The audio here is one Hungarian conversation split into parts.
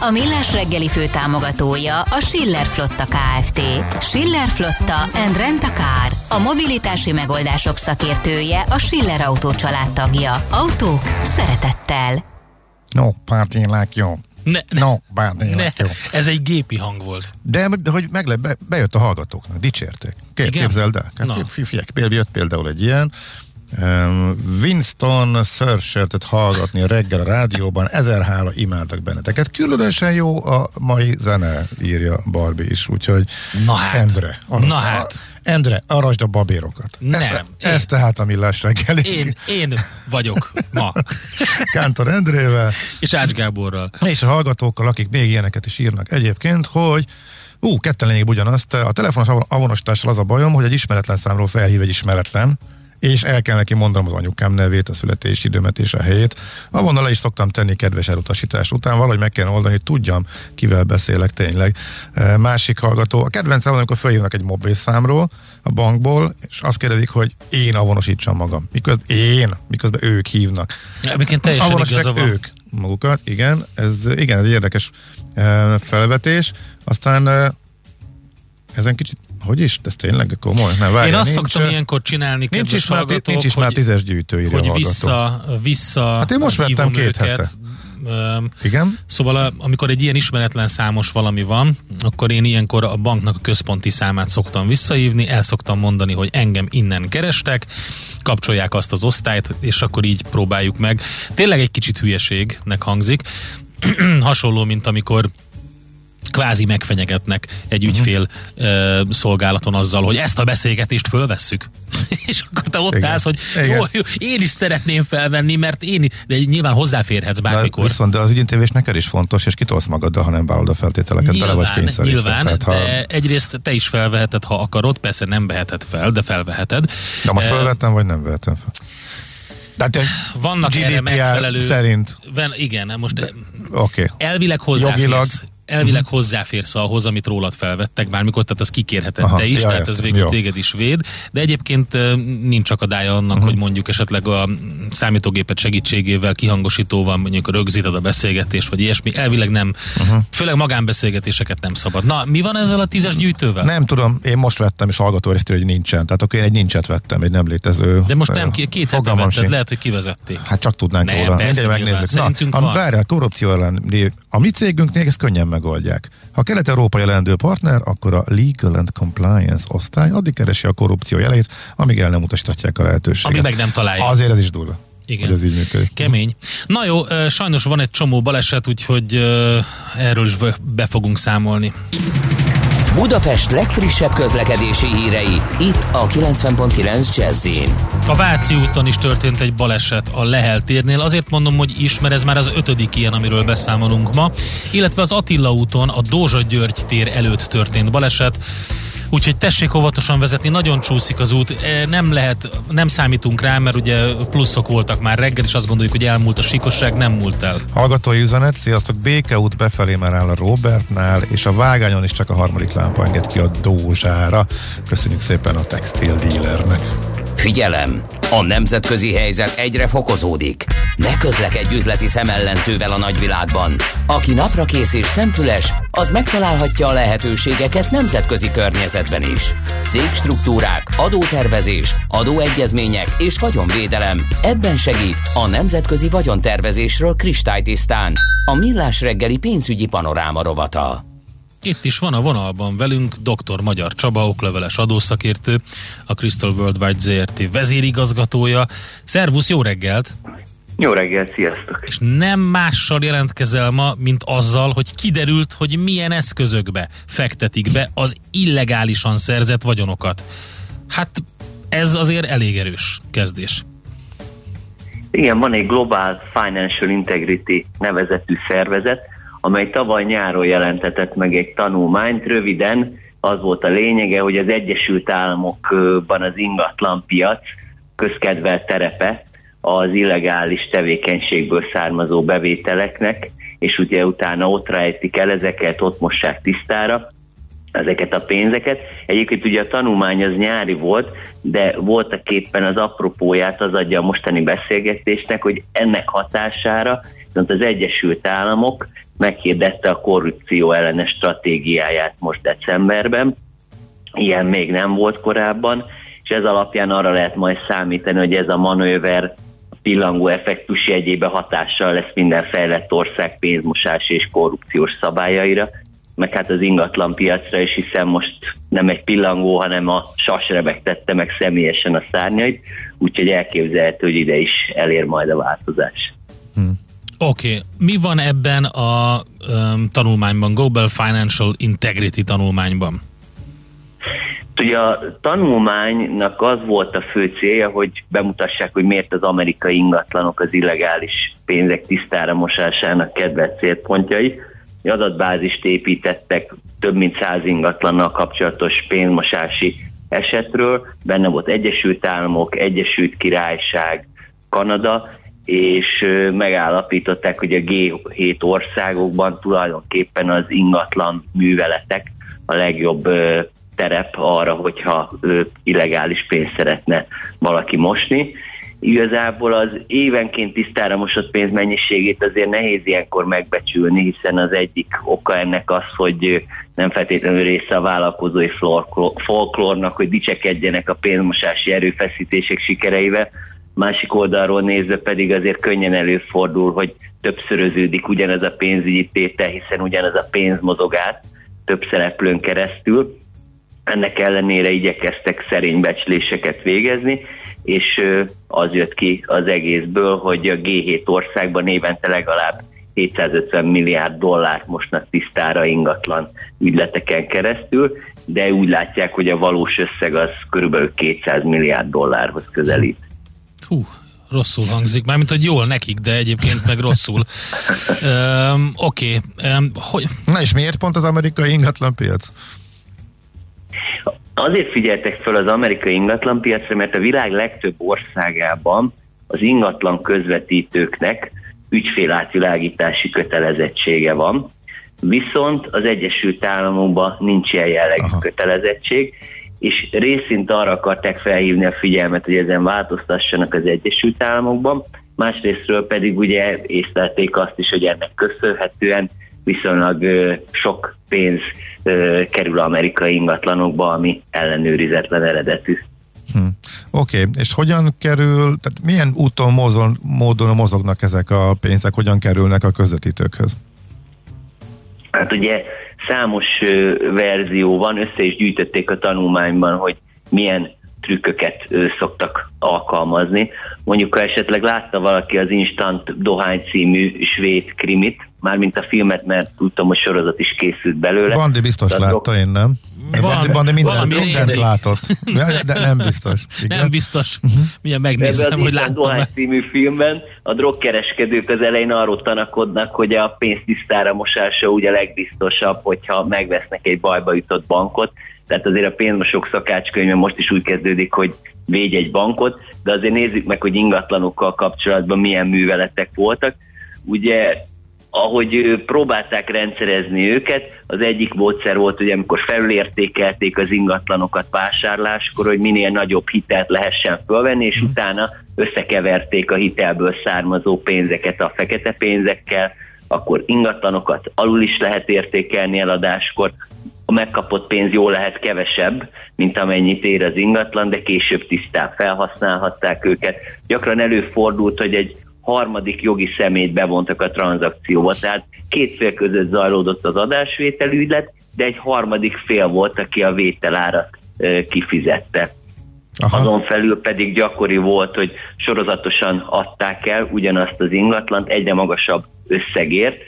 A Millás reggeli fő támogatója a Schiller Flotta KFT. Schiller Flotta and Rent a Car. A mobilitási megoldások szakértője a Schiller Autó tagja. Autók szeretettel. No, party like you. Ne, ne, No, party ne, you. ez egy gépi hang volt. De hogy meg le, be, bejött a hallgatóknak, dicsérték. Kép, képzeld el. Hát, figyelj, például jött például egy ilyen, Winston Surfshirt-et hallgatni reggel a rádióban, ezer hála, imádtak benneteket. Különösen jó a mai zene, írja Barbie is, úgyhogy Na hát. Endre. Na hát. A, Endre, arasd a babérokat. Nem, Ez, én. ez tehát a millás reggeli. Én, én vagyok ma. Kántor Endrével. És Ács Gáborral. és a hallgatókkal, akik még ilyeneket is írnak egyébként, hogy ú, ketten lényeg ugyanazt, a telefonos avon- avonosítással az a bajom, hogy egy ismeretlen számról felhív egy ismeretlen, és el kell neki mondanom az anyukám nevét, a születési időmet és a helyét. Avonnal le is szoktam tenni kedves elutasítás után, valahogy meg kell oldani, hogy tudjam, kivel beszélek tényleg. E, Másik hallgató, a kedvencem, amikor felhívnak egy mobilszámról a bankból, és azt kérdezik, hogy én avonosítsam magam. Miközben én, miközben ők hívnak. Egyébként teljesen igaza van. ők magukat, igen, ez, igen, ez egy érdekes e, felvetés. Aztán e, ezen kicsit, hogy is, ez tényleg komoly? Nem, várjál, Én azt nincs, szoktam ilyenkor csinálni, nincs is, már, nincs is már tízes gyűjtő, írja a hogy vissza, vissza Hát én most vettem két őket. hete. Igen? Szóval a, amikor egy ilyen ismeretlen számos valami van, akkor én ilyenkor a banknak a központi számát szoktam visszahívni, el szoktam mondani, hogy engem innen kerestek, kapcsolják azt az osztályt, és akkor így próbáljuk meg. Tényleg egy kicsit hülyeségnek hangzik, hasonló, mint amikor kvázi megfenyegetnek egy Mhm. ügyfél ö, szolgálaton azzal, hogy ezt a beszélgetést fölvesszük. és akkor te ott Igen. állsz, hogy jó, jó, én is szeretném felvenni, mert én, de nyilván hozzáférhetsz De bármikor. viszont de az ügyintézés neked is fontos, és kitolsz magaddal, ha nem vállalod a feltételeket, bele vagy Nyilván, kényszerítve. nyilván Tehát, ha, de egyrészt te is felveheted, ha akarod, persze nem veheted fel, de felveheted. de most felvettem, vagy nem vettem fel? De Vannak erre GDPR megfelelő... szerint, Ven, igen, most oké. Okay. elvileg hozzáférsz. Jogilag. Elvileg hozzáférsz ahhoz, amit rólad felvettek bármikor, tehát azt kikérheted Aha, te is, ja, tehát ez végül jó. téged is véd, de egyébként nincs akadálya annak, uh-huh. hogy mondjuk esetleg a számítógépet segítségével, kihangosítóval mondjuk rögzíted a beszélgetést, vagy ilyesmi, elvileg nem, uh-huh. főleg magánbeszélgetéseket nem szabad. Na, mi van ezzel a tízes gyűjtővel? Nem tudom, én most vettem, és hallgató részt, hogy nincsen. Tehát akkor én egy nincset vettem, egy nem létező. De most nem, két hete vetted, lehet, hogy kivezették. Hát csak tudnánk Nem, róla. persze, megnézzük. Na, van. a, várjál, korrupció ellen. A mi cégünknél ezt könnyen megoldják. Ha kelet-európai jelendő partner, akkor a Legal and Compliance osztály addig keresi a korrupció jeleit, amíg el nem utasíthatják a lehetőséget. Ami meg nem találja. Azért ez is durva. Igen. Hogy ez így működik. Kemény. Na jó, sajnos van egy csomó baleset, úgyhogy erről is be fogunk számolni. Budapest legfrissebb közlekedési hírei, itt a 90.9 jazz A Váci úton is történt egy baleset a Lehel térnél. Azért mondom, hogy is, mert ez már az ötödik ilyen, amiről beszámolunk ma. Illetve az Attila úton a Dózsa György tér előtt történt baleset. Úgyhogy tessék óvatosan vezetni, nagyon csúszik az út, E, nem lehet, nem számítunk rá, mert ugye pluszok voltak már reggel, és azt gondoljuk, hogy elmúlt a sikosság, nem múlt el. Hallgatói üzenet, sziasztok, Béke út befelé már áll a Robertnál, és a vágányon is csak a harmadik lámpa enged ki a Dózsára. Köszönjük szépen a textil dealernek. Figyelem! A nemzetközi helyzet egyre fokozódik. Ne közlekedj üzleti szemellenzővel a nagyvilágban. Aki napra kész és szemfüles, az megtalálhatja a lehetőségeket nemzetközi környezetben is. Cégstruktúrák, adótervezés, adóegyezmények és vagyonvédelem. Ebben segít a Nemzetközi Vagyontervezésről kristálytisztán. A Millás reggeli pénzügyi panoráma rovata. Itt is van a vonalban velünk dr. Magyar Csaba, okleveles adószakértő, a Crystal Worldwide ZRT vezérigazgatója. Szervusz, jó reggelt! Jó reggelt, sziasztok! És nem mással jelentkezel ma, mint azzal, hogy kiderült, hogy milyen eszközökbe fektetik be az illegálisan szerzett vagyonokat. Hát ez azért elég erős kezdés. Igen, van egy Global Financial Integrity nevezetű szervezet, amely tavaly nyáron jelentetett meg egy tanulmányt, röviden az volt a lényege, hogy az Egyesült Államokban az ingatlan piac közkedvelt terepe az illegális tevékenységből származó bevételeknek, és ugye utána ott rejtik el ezeket, ott mossák tisztára ezeket a pénzeket. Egyébként ugye a tanulmány az nyári volt, de voltak éppen az apropóját az adja a mostani beszélgetésnek, hogy ennek hatására viszont az Egyesült Államok meghirdette a korrupció ellenes stratégiáját most decemberben. Ilyen még nem volt korábban, és ez alapján arra lehet majd számítani, hogy ez a manőver pillangó effektus jegyébe hatással lesz minden fejlett ország pénzmosás és korrupciós szabályaira, meg hát az ingatlan piacra is, hiszen most nem egy pillangó, hanem a sas rebegtette meg személyesen a szárnyait, úgyhogy elképzelhető, hogy ide is elér majd a változás. Hmm. Oké, okay. mi van ebben a um, tanulmányban, Global Financial Integrity tanulmányban? Ugye a tanulmánynak az volt a fő célja, hogy bemutassák, hogy miért az amerikai ingatlanok az illegális pénzek tisztára mosásának kedvelt célpontjai. Adatbázist építettek több mint száz ingatlannal kapcsolatos pénzmosási esetről. Benne volt Egyesült Államok, Egyesült Királyság, Kanada, és megállapították, hogy a G7 országokban tulajdonképpen az ingatlan műveletek a legjobb terep arra, hogyha illegális pénzt szeretne valaki mosni. Igazából az évenként tisztára mosott pénz mennyiségét azért nehéz ilyenkor megbecsülni, hiszen az egyik oka ennek az, hogy nem feltétlenül része a vállalkozói folklórnak, hogy dicsekedjenek a pénzmosási erőfeszítések sikereivel, másik oldalról nézve pedig azért könnyen előfordul, hogy többszöröződik ugyanez a pénzügyi tétel, hiszen ugyanez a pénz mozog át több szereplőn keresztül. Ennek ellenére igyekeztek szerény becsléseket végezni, és az jött ki az egészből, hogy a G7 országban évente legalább 750 milliárd dollárt mostnak tisztára ingatlan ügyleteken keresztül, de úgy látják, hogy a valós összeg az körülbelül 200 milliárd dollárhoz közelít. Hú, rosszul hangzik, mármint, hogy jól nekik, de egyébként meg rosszul. um, Oké, okay. um, hogy... Na és miért pont az amerikai ingatlanpiac? Azért figyeltek fel az amerikai ingatlanpiacra, mert a világ legtöbb országában az ingatlan közvetítőknek ügyfélátvilágítási kötelezettsége van, viszont az Egyesült Államokban nincs ilyen jellegű Aha. kötelezettség, és részint arra akarták felhívni a figyelmet, hogy ezen változtassanak az Egyesült Államokban, másrésztről pedig ugye észlelték azt is, hogy ennek köszönhetően viszonylag ö, sok pénz ö, kerül amerikai ingatlanokba, ami ellenőrizetlen eredetű. Hm. Oké, okay. és hogyan kerül, tehát milyen úton, módon, módon mozognak ezek a pénzek, hogyan kerülnek a közvetítőkhöz? Hát ugye számos verzió van, össze is gyűjtötték a tanulmányban, hogy milyen trükköket szoktak alkalmazni. Mondjuk, ha esetleg látta valaki az Instant Dohány című svéd krimit, mármint a filmet, mert tudtam, hogy sorozat is készült belőle. Bandi biztos látta, én nem. Van, Bandi, minden, mindent látott. De nem biztos. Igen? Nem biztos. Milyen megnézem, hogy láttam. Dohány című filmben a drogkereskedők az elején arról tanakodnak, hogy a pénz tisztára mosása ugye a legbiztosabb, hogyha megvesznek egy bajba jutott bankot. Tehát azért a pénzmosok szakácskönyve most is úgy kezdődik, hogy védj egy bankot, de azért nézzük meg, hogy ingatlanokkal kapcsolatban milyen műveletek voltak. Ugye ahogy próbálták rendszerezni őket, az egyik módszer volt, hogy amikor felülértékelték az ingatlanokat vásárláskor, hogy minél nagyobb hitelt lehessen fölvenni, és mm. utána összekeverték a hitelből származó pénzeket a fekete pénzekkel, akkor ingatlanokat alul is lehet értékelni eladáskor, a megkapott pénz jó lehet kevesebb, mint amennyit ér az ingatlan, de később tisztán felhasználhatták őket. Gyakran előfordult, hogy egy harmadik jogi szemét bevontak a tranzakcióba. Tehát két fél között zajlódott az adásvételi ügylet, de egy harmadik fél volt, aki a vételárat kifizette. Aha. Azon felül pedig gyakori volt, hogy sorozatosan adták el ugyanazt az ingatlant egyre magasabb összegért.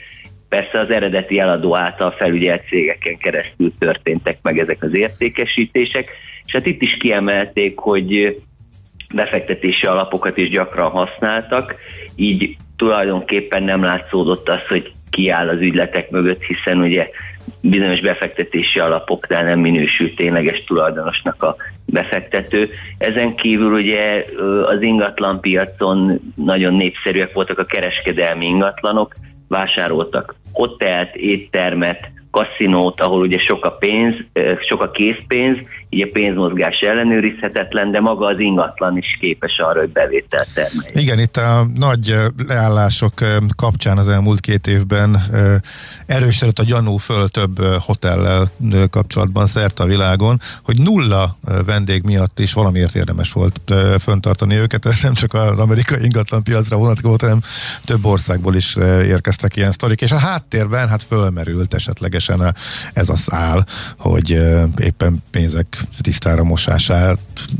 Persze az eredeti eladó által felügyelt cégeken keresztül történtek meg ezek az értékesítések, és hát itt is kiemelték, hogy befektetési alapokat is gyakran használtak, így tulajdonképpen nem látszódott az, hogy kiáll az ügyletek mögött, hiszen ugye bizonyos befektetési alapoknál nem minősült tényleges tulajdonosnak a befektető. Ezen kívül ugye az ingatlan piacon nagyon népszerűek voltak a kereskedelmi ingatlanok, vásároltak hotelt, éttermet, kaszinót, ahol ugye sok a pénz, sok a készpénz, így a pénzmozgás ellenőrizhetetlen, de maga az ingatlan is képes arra, hogy bevételt termeljen. Igen, itt a nagy leállások kapcsán az elmúlt két évben erősödött a gyanú föl több hotellel kapcsolatban szerte a világon, hogy nulla vendég miatt is valamiért érdemes volt föntartani őket. Ez nem csak az amerikai ingatlan piacra vonatkozott, hanem több országból is érkeztek ilyen sztorik, és a háttérben hát fölmerült esetlegesen ez a szál, hogy éppen pénzek tisztára mosására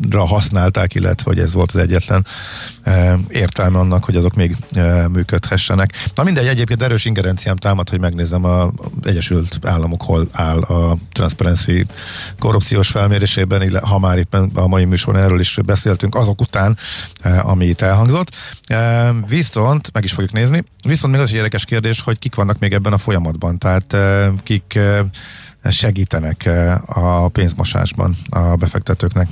használták, illetve hogy ez volt az egyetlen e, értelme annak, hogy azok még e, működhessenek. Na mindegy, egyébként erős ingerenciám támad, hogy megnézem az Egyesült Államok hol áll a Transparency korrupciós felmérésében, ha már éppen a mai műsoron erről is beszéltünk, azok után, e, ami itt elhangzott. Viszont, meg is fogjuk nézni, viszont még az egy érdekes kérdés, hogy kik vannak még ebben a folyamatban, tehát kik segítenek eh, a pénzmosásban a befektetőknek?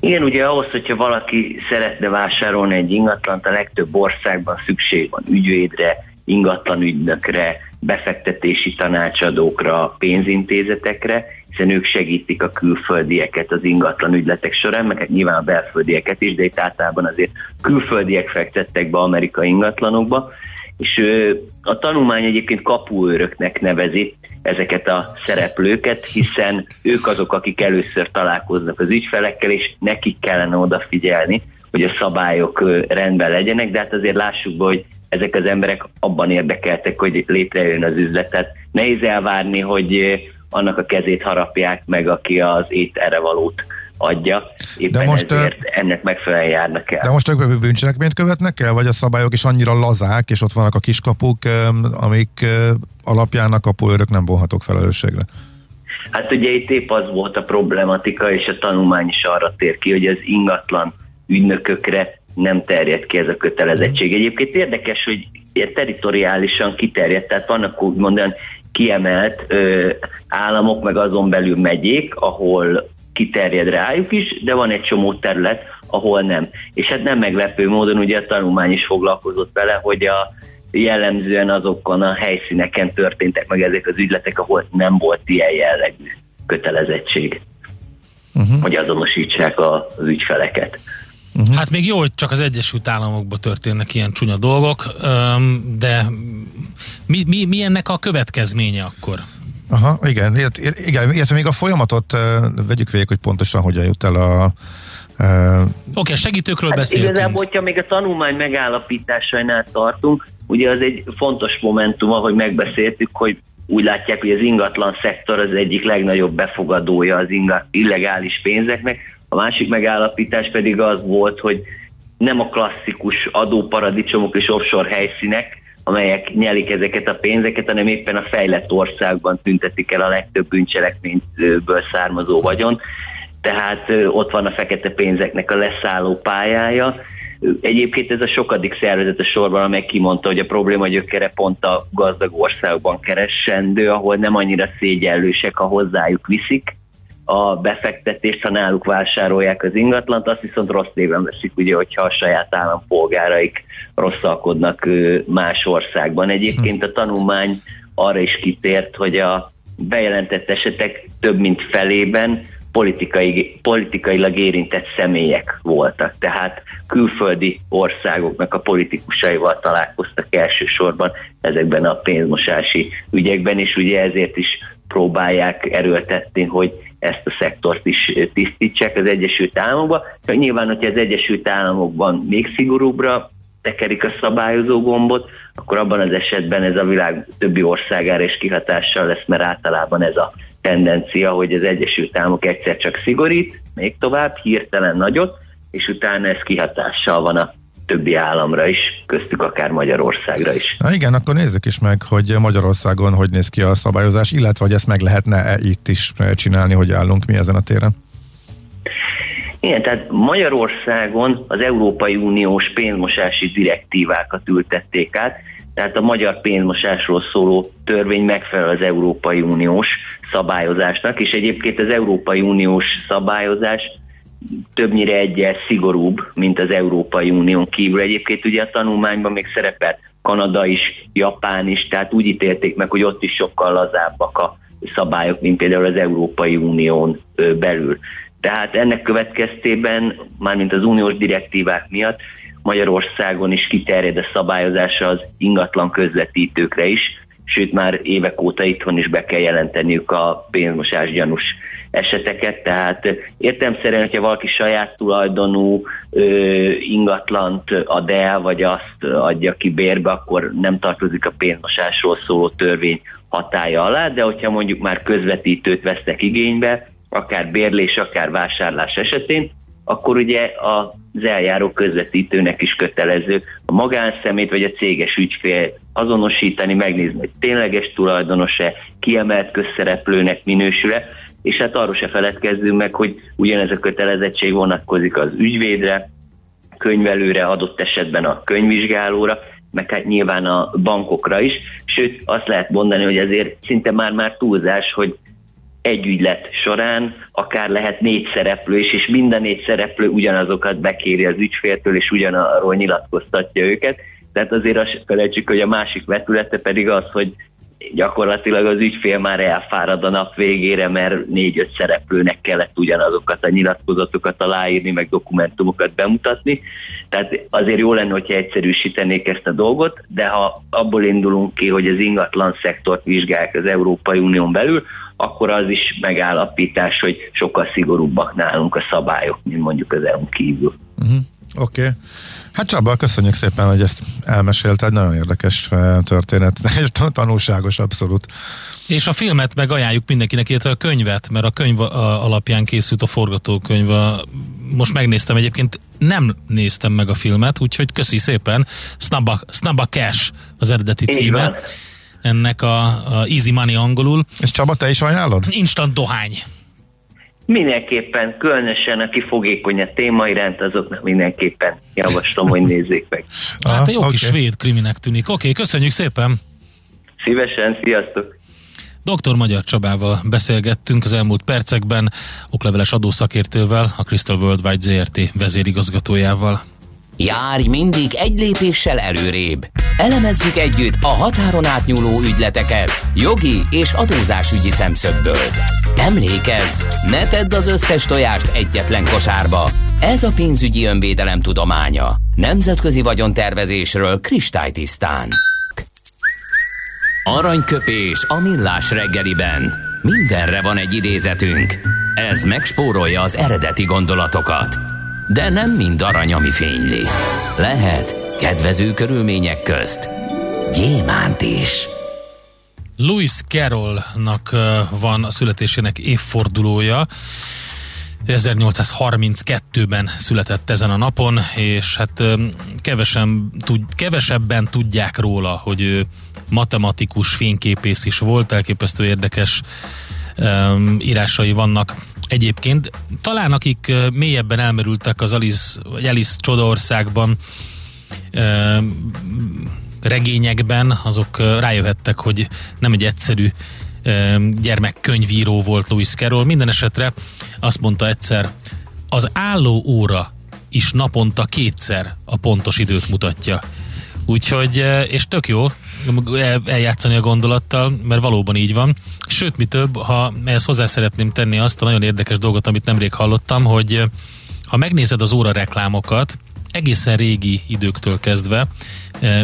Igen, ugye ahhoz, hogyha valaki szeretne vásárolni egy ingatlant, a legtöbb országban szükség van ügyvédre, ingatlan ügynökre, befektetési tanácsadókra, pénzintézetekre, hiszen ők segítik a külföldieket az ingatlan ügyletek során, meg hát nyilván a belföldieket is, de itt általában azért külföldiek fektettek be amerikai ingatlanokba, és a tanulmány egyébként kapuőröknek nevezi ezeket a szereplőket, hiszen ők azok, akik először találkoznak az ügyfelekkel, és nekik kellene odafigyelni, hogy a szabályok rendben legyenek, de hát azért lássuk be, hogy ezek az emberek abban érdekeltek, hogy létrejön az üzlet. Tehát nehéz elvárni, hogy annak a kezét harapják meg, aki az ételre valót adja. Éppen de most, ezért ennek megfelelően járnak el. De most ők bűncselekményt követnek el, vagy a szabályok is annyira lazák, és ott vannak a kiskapuk, amik alapján a kapuőrök nem vonhatók felelősségre? Hát ugye itt épp az volt a problematika, és a tanulmány is arra tér ki, hogy az ingatlan ügynökökre nem terjed ki ez a kötelezettség. Egyébként érdekes, hogy teritoriálisan kiterjedt, tehát vannak úgymond olyan kiemelt ö, államok, meg azon belül megyék, ahol kiterjed rájuk is, de van egy csomó terület, ahol nem. És hát nem meglepő módon ugye a tanulmány is foglalkozott vele, hogy a jellemzően azokon a helyszíneken történtek meg ezek az ügyletek, ahol nem volt ilyen jellegű kötelezettség, uh-huh. hogy azonosítsák az ügyfeleket. Uh-huh. Hát még jó, hogy csak az Egyesült Államokban történnek ilyen csúnya dolgok, de mi, mi, mi ennek a következménye akkor? Aha, igen, igen, illetve még a folyamatot uh, vegyük végig, hogy pontosan hogyan jut el a uh, Oké, okay, segítőkről hát beszéltünk. Igazából, hogyha még a tanulmány megállapításainál tartunk, ugye az egy fontos momentum, ahogy megbeszéltük, hogy úgy látják, hogy az ingatlan szektor az egyik legnagyobb befogadója az illegális pénzeknek. A másik megállapítás pedig az volt, hogy nem a klasszikus adóparadicsomok és offshore helyszínek, amelyek nyelik ezeket a pénzeket, hanem éppen a fejlett országban tüntetik el a legtöbb bűncselekményből származó vagyon. Tehát ott van a fekete pénzeknek a leszálló pályája. Egyébként ez a sokadik szervezet a sorban, amely kimondta, hogy a probléma gyökere pont a gazdag országokban keresendő, ahol nem annyira szégyellősek, ha hozzájuk viszik, a befektetést, ha náluk vásárolják az ingatlant, azt viszont rossz néven veszik, ugye, hogyha a saját állampolgáraik rosszalkodnak más országban. Egyébként a tanulmány arra is kitért, hogy a bejelentett esetek több mint felében politikai, politikailag érintett személyek voltak. Tehát külföldi országoknak a politikusaival találkoztak elsősorban ezekben a pénzmosási ügyekben, és ugye ezért is próbálják erőltetni, hogy ezt a szektort is tisztítsák az Egyesült Államokban. Nyilván, hogyha az Egyesült Államokban még szigorúbbra tekerik a szabályozó gombot, akkor abban az esetben ez a világ többi országára is kihatással lesz, mert általában ez a tendencia, hogy az Egyesült Államok egyszer csak szigorít, még tovább, hirtelen nagyot, és utána ez kihatással van a többi államra is, köztük akár Magyarországra is. Na igen, akkor nézzük is meg, hogy Magyarországon hogy néz ki a szabályozás, illetve hogy ezt meg lehetne -e itt is csinálni, hogy állunk mi ezen a téren. Igen, tehát Magyarországon az Európai Uniós pénzmosási direktívákat ültették át, tehát a magyar pénzmosásról szóló törvény megfelel az Európai Uniós szabályozásnak, és egyébként az Európai Uniós szabályozás többnyire egyel szigorúbb, mint az Európai Unión kívül. Egyébként ugye a tanulmányban még szerepel Kanada is, Japán is, tehát úgy ítélték meg, hogy ott is sokkal lazábbak a szabályok, mint például az Európai Unión belül. Tehát ennek következtében, mármint az uniós direktívák miatt Magyarországon is kiterjed a szabályozása az ingatlan közvetítőkre is, sőt már évek óta itthon is be kell jelenteniük a pénzmosás gyanús eseteket, tehát értelmszerűen, hogyha valaki saját tulajdonú ö, ingatlant ad el, vagy azt adja ki bérbe, akkor nem tartozik a pénzmosásról szóló törvény hatája alá, de hogyha mondjuk már közvetítőt vesznek igénybe, akár bérlés, akár vásárlás esetén, akkor ugye az eljáró közvetítőnek is kötelező a magánszemét vagy a céges ügyfél azonosítani, megnézni, hogy tényleges tulajdonos-e, kiemelt közszereplőnek minősül-e, és hát arról se feledkezzünk meg, hogy ugyanez a kötelezettség vonatkozik az ügyvédre, könyvelőre, adott esetben a könyvvizsgálóra, meg hát nyilván a bankokra is, sőt azt lehet mondani, hogy ezért szinte már-már túlzás, hogy egy ügylet során akár lehet négy szereplő is, és minden négy szereplő ugyanazokat bekéri az ügyféltől, és ugyanarról nyilatkoztatja őket. Tehát azért azt felejtsük, hogy a másik vetülete pedig az, hogy gyakorlatilag az ügyfél már elfárad a nap végére, mert négy-öt szereplőnek kellett ugyanazokat a nyilatkozatokat aláírni, meg dokumentumokat bemutatni. Tehát azért jó lenne, hogyha egyszerűsítenék ezt a dolgot, de ha abból indulunk ki, hogy az ingatlan szektort vizsgálják az Európai Unión belül, akkor az is megállapítás, hogy sokkal szigorúbbak nálunk a szabályok, mint mondjuk az EU kívül. Uh-huh. Oké. Okay. Hát Csaba, köszönjük szépen, hogy ezt elmesélt, egy nagyon érdekes eh, történet, és tanulságos abszolút. És a filmet meg ajánljuk mindenkinek, illetve a könyvet, mert a könyv alapján készült a forgatókönyv. Most megnéztem egyébként, nem néztem meg a filmet, úgyhogy köszi szépen. Snabba, Snabba Cash az eredeti címe. Van ennek a, a Easy Money angolul. És Csaba, te is ajánlod? Instant dohány. Mindenképpen, különösen aki fogékony a téma iránt, azoknak mindenképpen javaslom, hogy nézzék meg. Hát a jó okay. kis svéd kriminek tűnik. Oké, okay, köszönjük szépen! Szívesen, sziasztok! Dr. Magyar Csabával beszélgettünk az elmúlt percekben, okleveles adószakértővel, a Crystal Worldwide ZRT vezérigazgatójával. Járj mindig egy lépéssel előrébb. Elemezzük együtt a határon átnyúló ügyleteket jogi és adózásügyi szemszögből. Emlékezz, ne tedd az összes tojást egyetlen kosárba. Ez a pénzügyi önvédelem tudománya. Nemzetközi vagyontervezésről kristálytisztán. Aranyköpés a millás reggeliben. Mindenre van egy idézetünk. Ez megspórolja az eredeti gondolatokat de nem mind arany, ami fényli. Lehet kedvező körülmények közt gyémánt is. Louis Carrollnak van a születésének évfordulója. 1832-ben született ezen a napon, és hát kevesen, tud, kevesebben tudják róla, hogy ő matematikus fényképész is volt, elképesztő érdekes um, írásai vannak Egyébként talán akik mélyebben elmerültek az Alice, vagy Alice Csodaországban regényekben, azok rájöhettek, hogy nem egy egyszerű gyermekkönyvíró volt Louis Carroll. Minden esetre azt mondta egyszer, az álló óra is naponta kétszer a pontos időt mutatja. Úgyhogy, és tök jó eljátszani a gondolattal, mert valóban így van. Sőt, mi több, ha ehhez hozzá szeretném tenni azt a nagyon érdekes dolgot, amit nemrég hallottam, hogy ha megnézed az óra reklámokat, egészen régi időktől kezdve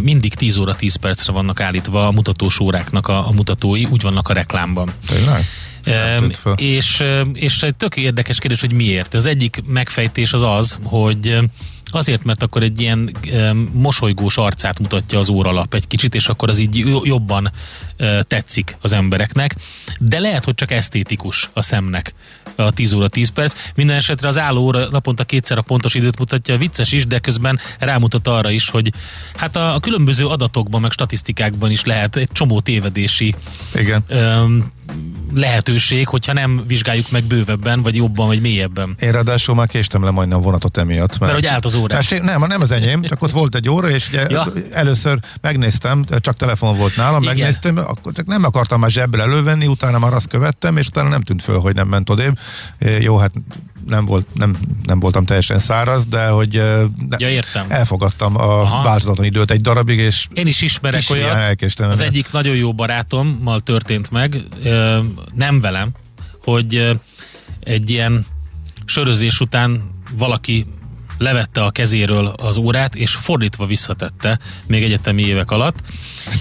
mindig 10 óra 10 percre vannak állítva a mutatós óráknak a, a mutatói, úgy vannak a reklámban. Tényleg? és, és egy tök érdekes kérdés, hogy miért. Az egyik megfejtés az az, hogy Azért, mert akkor egy ilyen mosolygós arcát mutatja az óralap egy kicsit, és akkor az így jobban tetszik az embereknek. De lehet, hogy csak esztétikus a szemnek a 10 óra 10 perc. Minden esetre az álló óra naponta kétszer a pontos időt mutatja, vicces is, de közben rámutat arra is, hogy hát a, a különböző adatokban, meg statisztikákban is lehet egy csomó tévedési Igen. E, lehetőség, hogyha nem vizsgáljuk meg bővebben, vagy jobban, vagy mélyebben. Én ráadásul már késtem le majdnem vonatot emiatt. Mert, mert hogy állt az óra. Nem, nem az enyém, csak ott volt egy óra, és ugye ja. először megnéztem, csak telefon volt nálam, Igen. megnéztem, akkor csak nem akartam már zsebbel elővenni, utána már azt követtem, és utána nem tűnt föl, hogy nem ment odébb. Jó, hát nem, volt, nem, nem voltam teljesen száraz, de hogy de ja, értem. elfogadtam a Aha. változatlan időt egy darabig, és én is ismerek olyat, az egyik nagyon jó barátommal történt meg, nem velem, hogy egy ilyen sörözés után valaki levette a kezéről az órát, és fordítva visszatette még egyetemi évek alatt.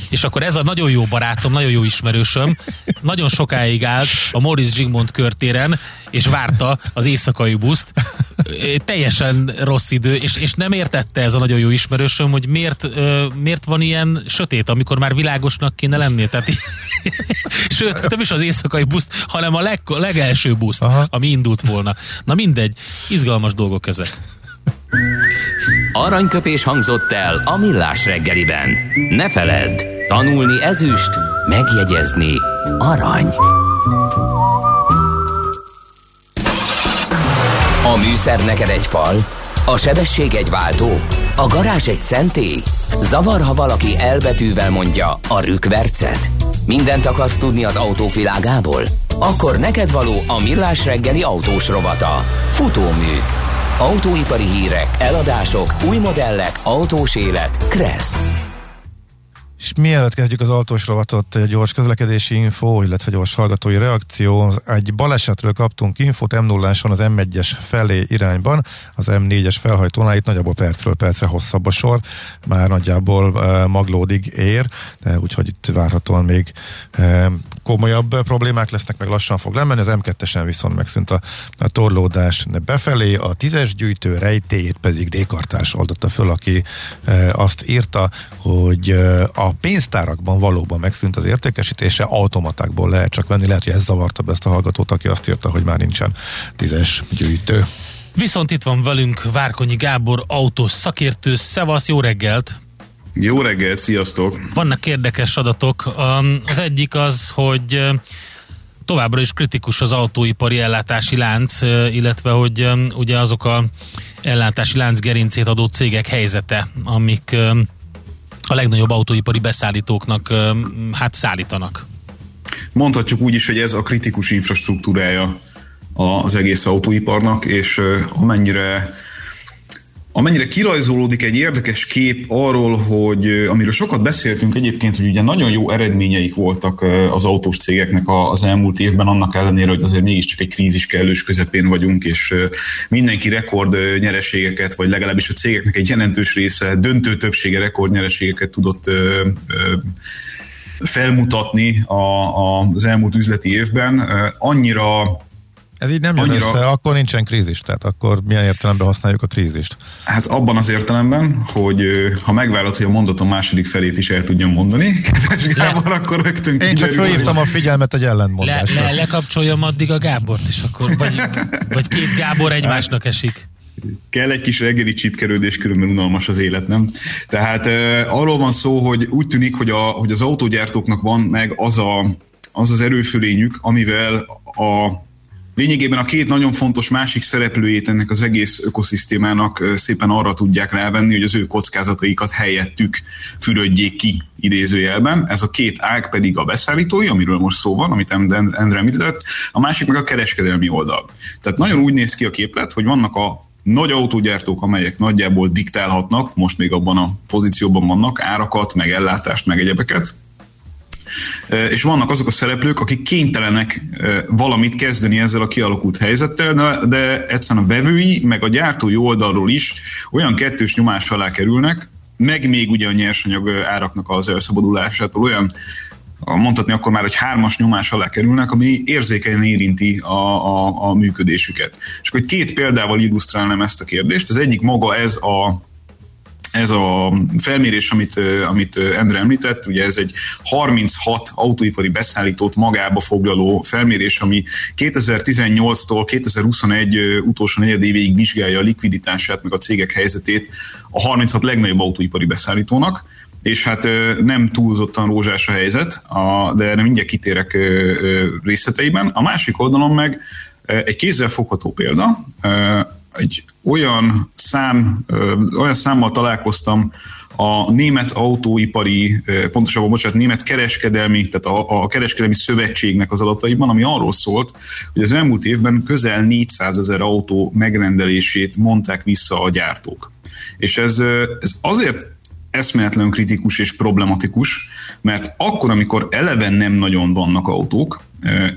És akkor ez a nagyon jó barátom, nagyon jó ismerősöm, nagyon sokáig állt a Morris Zsigmond körtéren, és várta az éjszakai buszt. Teljesen rossz idő, és, és nem értette ez a nagyon jó ismerősöm, hogy miért, miért van ilyen sötét, amikor már világosnak kéne lenni. Tehát, sőt, nem is az éjszakai buszt, hanem a leg, legelső buszt, Aha. ami indult volna. Na mindegy, izgalmas dolgok ezek. Aranyköpés hangzott el a millás reggeliben. Ne feledd, tanulni ezüst, megjegyezni arany. A műszer neked egy fal, a sebesség egy váltó, a garázs egy szentély. Zavar, ha valaki elbetűvel mondja a rükvercet. Mindent akarsz tudni az autók világából? Akkor neked való a millás reggeli autós rovata. Futómű Autóipari hírek, eladások, új modellek, autós élet. Kressz. És mielőtt kezdjük az autós rovatot, egy gyors közlekedési info, illetve gyors hallgatói reakció. Egy balesetről kaptunk infót m 0 az M1-es felé irányban, az M4-es felhajtónál itt nagyjából percről percre hosszabb a sor, már nagyjából uh, maglódig ér, de úgyhogy itt várhatóan még uh, komolyabb problémák lesznek, meg lassan fog lemenni, az M2-esen viszont megszűnt a, a torlódás befelé, a tízes gyűjtő rejtélyét pedig Dékartás oldotta föl, aki e, azt írta, hogy e, a pénztárakban valóban megszűnt az értékesítése, automatákból lehet csak venni, lehet, hogy ez zavarta be ezt a hallgatót, aki azt írta, hogy már nincsen tízes gyűjtő. Viszont itt van velünk Várkonyi Gábor, autós szakértő. Szevasz, jó reggelt! Jó reggelt, sziasztok! Vannak érdekes adatok. Az egyik az, hogy továbbra is kritikus az autóipari ellátási lánc, illetve hogy ugye azok a ellátási lánc gerincét adó cégek helyzete, amik a legnagyobb autóipari beszállítóknak hát szállítanak. Mondhatjuk úgy is, hogy ez a kritikus infrastruktúrája az egész autóiparnak, és amennyire amennyire kirajzolódik egy érdekes kép arról, hogy amiről sokat beszéltünk egyébként, hogy ugye nagyon jó eredményeik voltak az autós cégeknek az elmúlt évben, annak ellenére, hogy azért mégiscsak egy krízis kellős közepén vagyunk, és mindenki rekord nyereségeket, vagy legalábbis a cégeknek egy jelentős része, döntő többsége rekord nyereségeket tudott felmutatni az elmúlt üzleti évben. Annyira ez így nem jön annyira... össze, akkor nincsen krízis, tehát akkor milyen értelemben használjuk a krízist? Hát abban az értelemben, hogy ha megvárod, hogy a mondatom második felét is el tudjam mondani, kedves Gábor, le. akkor rögtön Én csak felhívtam a figyelmet egy ellentmondásra. Le, le, lekapcsoljam addig a Gábort is, akkor vagy, vagy két Gábor egymásnak esik kell egy kis reggeli csipkerődés, különben unalmas az élet, nem? Tehát uh, arról van szó, hogy úgy tűnik, hogy, a, hogy az autógyártóknak van meg az, a, az az erőfölényük, amivel a lényegében a két nagyon fontos másik szereplőjét ennek az egész ökoszisztémának szépen arra tudják rávenni, hogy az ő kockázataikat helyettük fürödjék ki idézőjelben. Ez a két ág pedig a beszállítói, amiről most szó van, amit Endre említett, a másik meg a kereskedelmi oldal. Tehát nagyon úgy néz ki a képlet, hogy vannak a nagy autógyártók, amelyek nagyjából diktálhatnak, most még abban a pozícióban vannak, árakat, meg ellátást, meg egyebeket, és vannak azok a szereplők, akik kénytelenek valamit kezdeni ezzel a kialakult helyzettel, de, egyszerűen a vevői, meg a gyártói oldalról is olyan kettős nyomás alá kerülnek, meg még ugye a nyersanyag áraknak az elszabadulásától olyan mondhatni akkor már, hogy hármas nyomás alá kerülnek, ami érzékenyen érinti a, a, a működésüket. És akkor két példával illusztrálnám ezt a kérdést. Az egyik maga ez a ez a felmérés, amit, amit Endre említett, ugye ez egy 36 autóipari beszállítót magába foglaló felmérés, ami 2018-tól 2021 utolsó negyed évéig vizsgálja a likviditását, meg a cégek helyzetét a 36 legnagyobb autóipari beszállítónak, és hát nem túlzottan rózsás a helyzet, de erre mindjárt kitérek részleteiben. A másik oldalon meg egy kézzel fogható példa, egy olyan szám, olyan számmal találkoztam a német autóipari, pontosabban, bocsánat, német kereskedelmi, tehát a, a kereskedelmi szövetségnek az adataiban, ami arról szólt, hogy az elmúlt évben közel 400 ezer autó megrendelését mondták vissza a gyártók. És ez, ez azért eszméletlen kritikus és problematikus, mert akkor, amikor eleven nem nagyon vannak autók,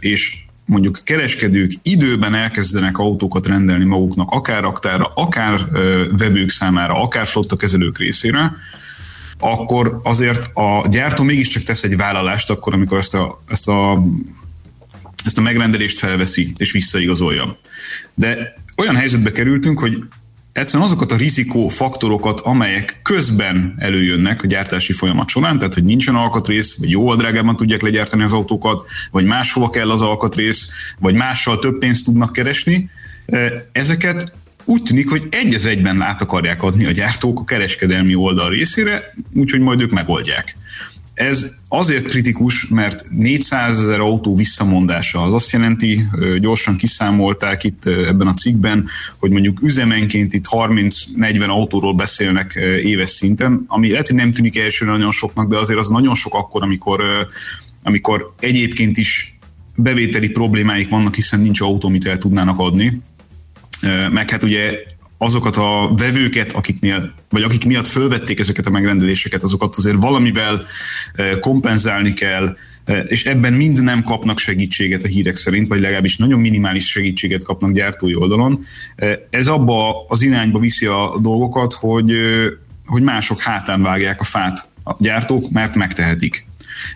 és mondjuk kereskedők időben elkezdenek autókat rendelni maguknak, akár raktára, akár vevők számára, akár flottakezelők részére, akkor azért a gyártó mégiscsak tesz egy vállalást akkor, amikor ezt a, ezt a, ezt a megrendelést felveszi és visszaigazolja. De olyan helyzetbe kerültünk, hogy egyszerűen azokat a rizikó faktorokat, amelyek közben előjönnek a gyártási folyamat során, tehát hogy nincsen alkatrész, vagy jóval drágában tudják legyártani az autókat, vagy máshova kell az alkatrész, vagy mással több pénzt tudnak keresni, e, ezeket úgy tűnik, hogy egy az egyben át akarják adni a gyártók a kereskedelmi oldal részére, úgyhogy majd ők megoldják. Ez azért kritikus, mert 400 ezer autó visszamondása az azt jelenti, gyorsan kiszámolták itt ebben a cikkben, hogy mondjuk üzemenként itt 30-40 autóról beszélnek éves szinten, ami lehet, hogy nem tűnik elsőre nagyon soknak, de azért az nagyon sok akkor, amikor, amikor egyébként is bevételi problémáik vannak, hiszen nincs autó, amit el tudnának adni. Meg hát ugye azokat a vevőket, akiknél, vagy akik miatt fölvették ezeket a megrendeléseket, azokat azért valamivel eh, kompenzálni kell, eh, és ebben mind nem kapnak segítséget a hírek szerint, vagy legalábbis nagyon minimális segítséget kapnak gyártói oldalon. Eh, ez abba az irányba viszi a dolgokat, hogy, hogy mások hátán vágják a fát a gyártók, mert megtehetik.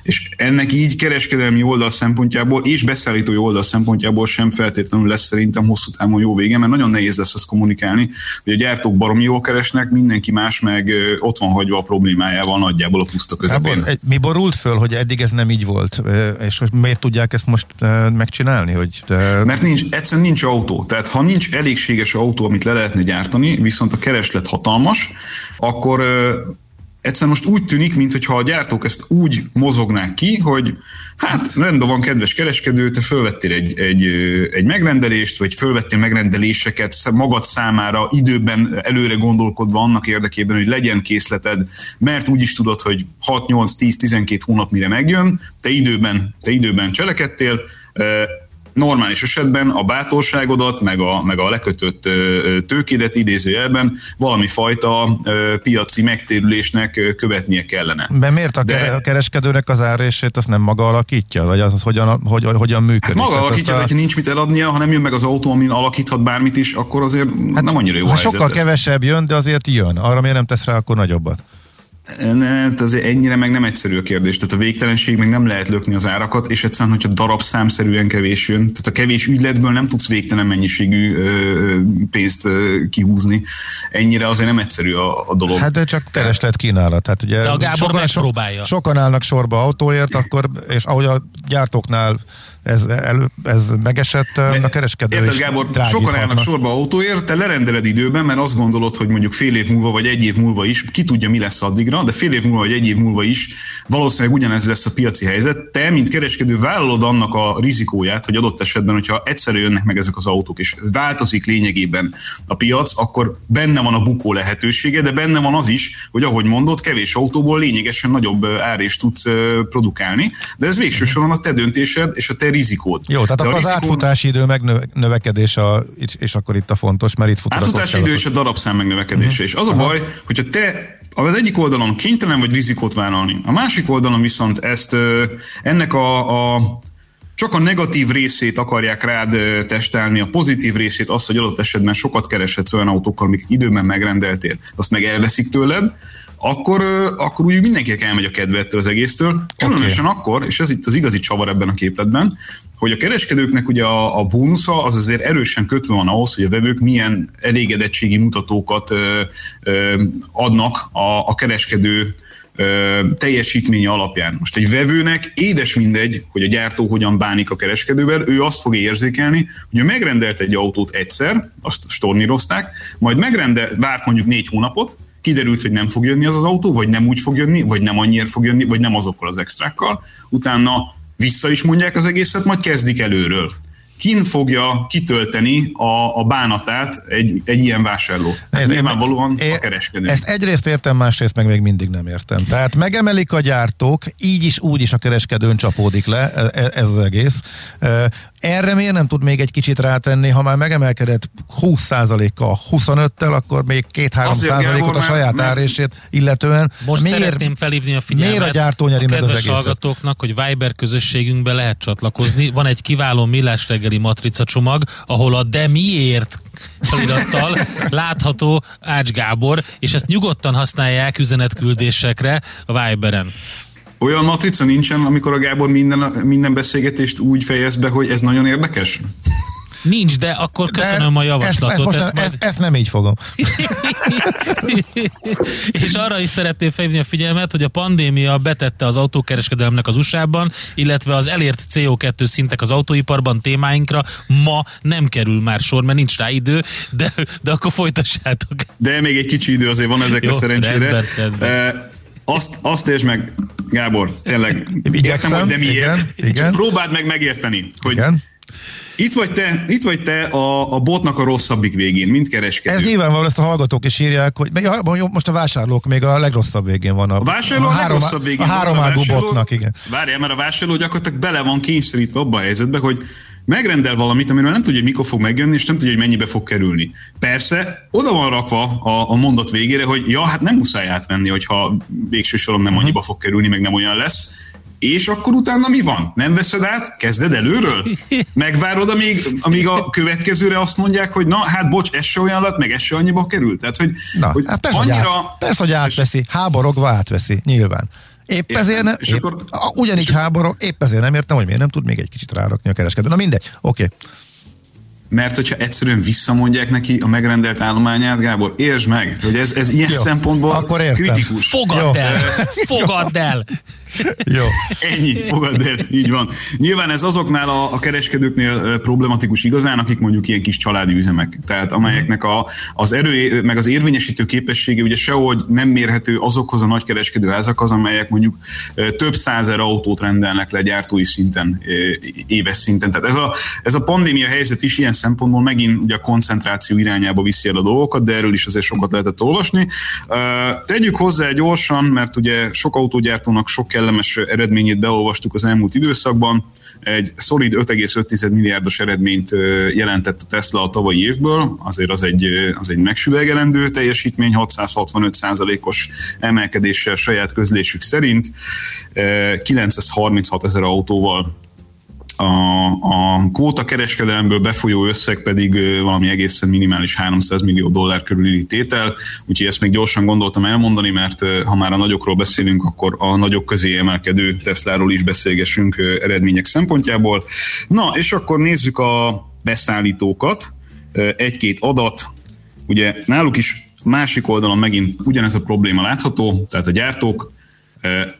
És ennek így kereskedelmi oldal szempontjából és beszállítói oldal szempontjából sem feltétlenül lesz szerintem hosszú távon jó vége, mert nagyon nehéz lesz azt kommunikálni, hogy a gyártók baromi jól keresnek, mindenki más meg ott van hagyva a problémájával nagyjából a puszta közepén. Egy, mi borult föl, hogy eddig ez nem így volt, és miért tudják ezt most megcsinálni? Hogy Mert nincs, egyszerűen nincs autó. Tehát ha nincs elégséges autó, amit le lehetne gyártani, viszont a kereslet hatalmas, akkor egyszerűen most úgy tűnik, mintha a gyártók ezt úgy mozognák ki, hogy hát rendben van, kedves kereskedő, te fölvettél egy, egy, egy megrendelést, vagy fölvettél megrendeléseket magad számára időben előre gondolkodva annak érdekében, hogy legyen készleted, mert úgy is tudod, hogy 6, 8, 10, 12 hónap mire megjön, te időben, te időben cselekedtél, normális esetben a bátorságodat, meg a, meg a lekötött tőkédet idézőjelben valami fajta piaci megtérülésnek követnie kellene. De miért a, De, kereskedőnek az árését azt nem maga alakítja? Vagy az, az hogyan, hogy, hogyan működik? Hát maga Tehát alakítja, a... de ha nincs mit eladnia, ha nem jön meg az autó, amin alakíthat bármit is, akkor azért hát, nem annyira jó ha sokkal kevesebb jön, de azért jön. Arra miért nem tesz rá akkor nagyobbat? Hát azért ennyire meg nem egyszerű a kérdés. Tehát a végtelenség meg nem lehet lökni az árakat, és egyszerűen, hogyha darab számszerűen kevés jön, tehát a kevés ügyletből nem tudsz végtelen mennyiségű ö, pénzt ö, kihúzni. Ennyire azért nem egyszerű a, a dolog. Hát de csak kereslet kínálat. Hát ugye de a Gábor sokan, megpróbálja. Sokan állnak sorba autóért, akkor, és ahogy a gyártóknál ez, elő, ez megesett, a kereskedő Érted, Gábor, sokan állnak sorba autóért, te lerendeled időben, mert azt gondolod, hogy mondjuk fél év múlva, vagy egy év múlva is, ki tudja, mi lesz addigra, de fél év múlva, vagy egy év múlva is valószínűleg ugyanez lesz a piaci helyzet. Te, mint kereskedő, vállalod annak a rizikóját, hogy adott esetben, hogyha egyszerű jönnek meg ezek az autók, és változik lényegében a piac, akkor benne van a bukó lehetősége, de benne van az is, hogy ahogy mondod, kevés autóból lényegesen nagyobb árést tudsz produkálni, de ez végső soron a te döntésed és a te rizikót. Jó, tehát De akkor rizikó... az átfutási idő megnövekedés, a, és akkor itt a fontos, mert itt fut Átfutási idő és a darabszám megnövekedése. Uh-huh. És az a baj, hogyha te az egyik oldalon kénytelen vagy rizikót vállalni, a másik oldalon viszont ezt ennek a, a csak a negatív részét akarják rád testelni, a pozitív részét azt, hogy adott esetben sokat kereshetsz olyan autókkal, amiket időben megrendeltél, azt meg elveszik tőled, akkor, akkor úgy mindenkinek elmegy a kedve ettől az egésztől. Különösen okay. akkor, és ez itt az igazi csavar ebben a képletben, hogy a kereskedőknek ugye a, a bónusza az azért erősen kötve van ahhoz, hogy a vevők milyen elégedettségi mutatókat ö, ö, adnak a, a kereskedő ö, teljesítménye alapján. Most egy vevőnek édes mindegy, hogy a gyártó hogyan bánik a kereskedővel, ő azt fogja érzékelni, hogy ő megrendelt egy autót egyszer, azt stornírozták, majd megrendel, várt mondjuk négy hónapot, kiderült, hogy nem fog jönni az az autó, vagy nem úgy fog jönni, vagy nem annyira fog jönni, vagy nem azokkal az extrákkal. Utána vissza is mondják az egészet, majd kezdik előről kin fogja kitölteni a, a bánatát egy, egy ilyen vásárló? Ez nyilvánvalóan é, a kereskedő. Ezt egyrészt értem, másrészt meg még mindig nem értem. Tehát megemelik a gyártók, így is, úgy is a kereskedőn csapódik le ez, e, ez az egész. Erre miért nem tud még egy kicsit rátenni, ha már megemelkedett 20%-kal, 25-tel, akkor még 2-3 ot a saját mert... árését illetően. Most miért, szeretném felhívni a figyelmet miért a gyártó nyeri a meg az egészet? hallgatóknak, hogy Viber közösségünkbe lehet csatlakozni. Van egy kiváló millás reggeli matrica csomag, ahol a de miért felirattal látható Ács Gábor, és ezt nyugodtan használják üzenetküldésekre a Viberen. Olyan matrica nincsen, amikor a Gábor minden, minden beszélgetést úgy fejez be, hogy ez nagyon érdekes? Nincs, de akkor köszönöm de a javaslatot. Ezt, ezt, ezt, majd... ezt nem így fogom. és arra is szeretném felhívni a figyelmet, hogy a pandémia betette az autókereskedelemnek az USA-ban, illetve az elért CO2 szintek az autóiparban témáinkra ma nem kerül már sor, mert nincs rá idő, de, de akkor folytassátok. De még egy kicsi idő azért van ezekre Jó, szerencsére. Rendben, rendben. Uh, azt, azt értsd meg, Gábor, tényleg, Igyekszem, értem, hogy de miért. Igen, igen. Próbáld meg megérteni, hogy igen. Itt vagy te, itt vagy te a, a botnak a rosszabbik végén, mint kereskedő. Ez nyilvánvaló, ezt a hallgatók is írják, hogy most a vásárlók még a legrosszabb végén van. A, a vásárló a, a legrosszabb végén a három van. A botnak, igen. Várjál, mert a vásárló gyakorlatilag bele van kényszerítve abba a helyzetbe, hogy megrendel valamit, amiről nem tudja, hogy mikor fog megjönni, és nem tudja, hogy mennyibe fog kerülni. Persze, oda van rakva a, a mondat végére, hogy ja, hát nem muszáj átvenni, hogyha végső soron nem mhm. annyiba fog kerülni, meg nem olyan lesz. És akkor utána mi van? Nem veszed át? Kezded előről? Megvárod, amíg, amíg a következőre azt mondják, hogy na, hát bocs, ez se olyan lett, meg ez se annyiba került. Tehát, hogy, na, hogy hát persze, annyira... hogy át, persze, hogy átveszi, háborogva átveszi, nyilván. Épp Értem. ezért nem, és épp, akkor, ugyanígy és háború, épp ezért nem értem, hogy miért nem tud még egy kicsit rárakni a kereskedő. Na mindegy, oké. Okay. Mert hogyha egyszerűen visszamondják neki a megrendelt állományát, Gábor, értsd meg, hogy ez, ez ilyen Jó, szempontból akkor értem. kritikus. Fogadd el! Fogadd el! Jó. Ennyi, fogad el, így van. Nyilván ez azoknál a, a kereskedőknél problematikus igazán, akik mondjuk ilyen kis családi üzemek, tehát amelyeknek a, az erő, meg az érvényesítő képessége ugye sehogy nem mérhető azokhoz a nagykereskedő házakhoz, amelyek mondjuk több százer autót rendelnek le gyártói szinten, éves szinten. Tehát ez a, ez a pandémia helyzet is ilyen szempontból megint ugye a koncentráció irányába viszi el a dolgokat, de erről is azért sokat lehetett olvasni. Tegyük hozzá gyorsan, mert ugye sok autógyártónak sok kellemes eredményét beolvastuk az elmúlt időszakban. Egy szolid 5,5 milliárdos eredményt jelentett a Tesla a tavalyi évből, azért az egy, az egy megsüvegelendő teljesítmény, 665 os emelkedéssel saját közlésük szerint, 936 ezer autóval a, a kvóta kereskedelemből befolyó összeg pedig valami egészen minimális 300 millió dollár körüli tétel, úgyhogy ezt még gyorsan gondoltam elmondani, mert ha már a nagyokról beszélünk, akkor a nagyok közé emelkedő Tesláról is beszélgessünk eredmények szempontjából. Na, és akkor nézzük a beszállítókat. Egy-két adat, ugye náluk is másik oldalon megint ugyanez a probléma látható, tehát a gyártók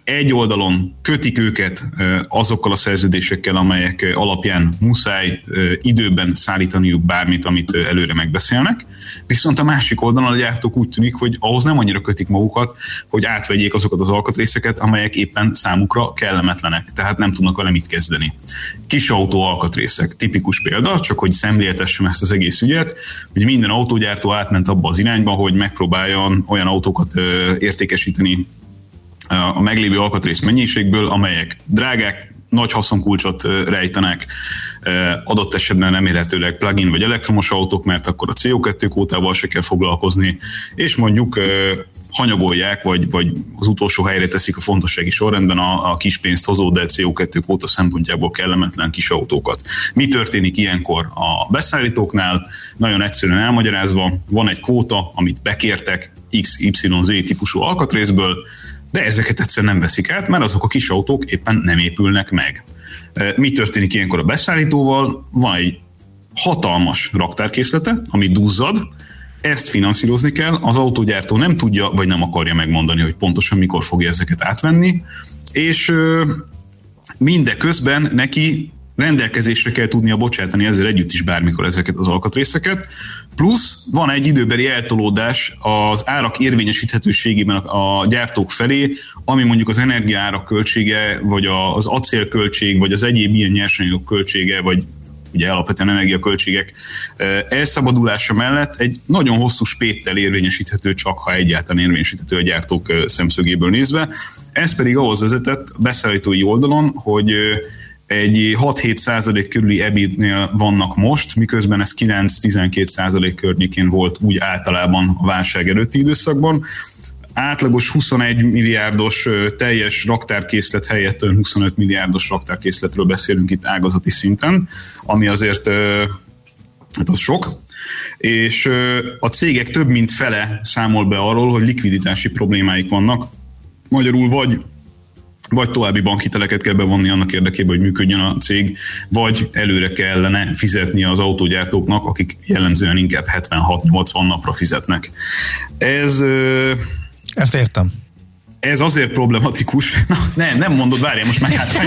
egy oldalon kötik őket azokkal a szerződésekkel, amelyek alapján muszáj időben szállítaniuk bármit, amit előre megbeszélnek. Viszont a másik oldalon a gyártók úgy tűnik, hogy ahhoz nem annyira kötik magukat, hogy átvegyék azokat az alkatrészeket, amelyek éppen számukra kellemetlenek, tehát nem tudnak vele mit kezdeni. Kis autó alkatrészek, tipikus példa, csak hogy szemléltessem ezt az egész ügyet, hogy minden autógyártó átment abba az irányba, hogy megpróbáljon olyan autókat értékesíteni a meglévő alkatrész mennyiségből, amelyek drágák, nagy haszonkulcsot rejtenek, adott esetben remélhetőleg plug-in vagy elektromos autók, mert akkor a CO2 kótával se kell foglalkozni, és mondjuk hanyagolják, vagy, vagy az utolsó helyre teszik a fontossági sorrendben a, a kis pénzt hozó, de CO2 kóta szempontjából kellemetlen kis autókat. Mi történik ilyenkor a beszállítóknál? Nagyon egyszerűen elmagyarázva, van egy kvóta, amit bekértek XYZ típusú alkatrészből, de ezeket egyszerűen nem veszik át, mert azok a kis autók éppen nem épülnek meg. Mi történik ilyenkor a beszállítóval? Van egy hatalmas raktárkészlete, ami duzzad, ezt finanszírozni kell, az autógyártó nem tudja, vagy nem akarja megmondani, hogy pontosan mikor fogja ezeket átvenni, és mindeközben neki rendelkezésre kell tudnia bocsátani ezzel együtt is bármikor ezeket az alkatrészeket. Plusz van egy időbeli eltolódás az árak érvényesíthetőségében a gyártók felé, ami mondjuk az energiaárak költsége, vagy az acélköltség, vagy az egyéb ilyen nyersanyagok költsége, vagy ugye alapvetően energiaköltségek elszabadulása mellett egy nagyon hosszú spéttel érvényesíthető, csak ha egyáltalán érvényesíthető a gyártók szemszögéből nézve. Ez pedig ahhoz vezetett beszállítói oldalon, hogy egy 6-7 százalék körüli ebitnél vannak most, miközben ez 9-12 százalék környékén volt úgy általában a válság előtti időszakban. Átlagos 21 milliárdos teljes raktárkészlet helyett 25 milliárdos raktárkészletről beszélünk itt ágazati szinten, ami azért hát az sok, és a cégek több mint fele számol be arról, hogy likviditási problémáik vannak. Magyarul vagy vagy további bankhiteleket kell bevonni annak érdekében, hogy működjön a cég, vagy előre kellene fizetni az autógyártóknak, akik jellemzően inkább 76-80 napra fizetnek. Ez... Ezt értem. Ez azért problematikus. Na, nem, nem mondod, várjál, most meg hát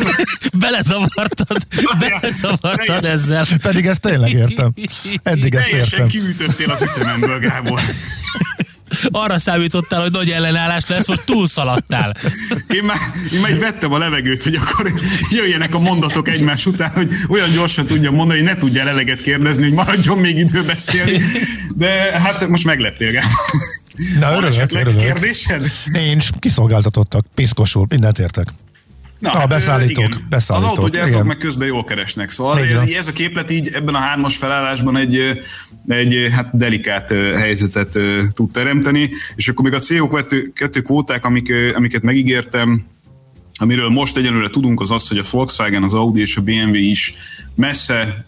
Belezavartad, belezavartad ezzel. Pedig ezt tényleg értem. Eddig ezt Teljesen értem. kiütöttél az ütememből, Gábor arra számítottál, hogy nagy ellenállás lesz, most túlszaladtál. Én már, én már vettem a levegőt, hogy akkor jöjjenek a mondatok egymás után, hogy olyan gyorsan tudja mondani, hogy ne tudja eleget kérdezni, hogy maradjon még idő beszélni. De hát most meglettél, Gábor. Na, örülök, örülök. kérdésed? Nincs, kiszolgáltatottak, piszkosul, mindent értek. Na, a hát, beszállítók, igen. beszállítók. Az autógyártók meg közben jól keresnek. Szóval ez, ez a képlet így ebben a hármas felállásban egy, egy hát delikát helyzetet tud teremteni, és akkor még a CO2 kvóták, amik, amiket megígértem, Amiről most egyenlőre tudunk, az az, hogy a Volkswagen, az Audi és a BMW is messze,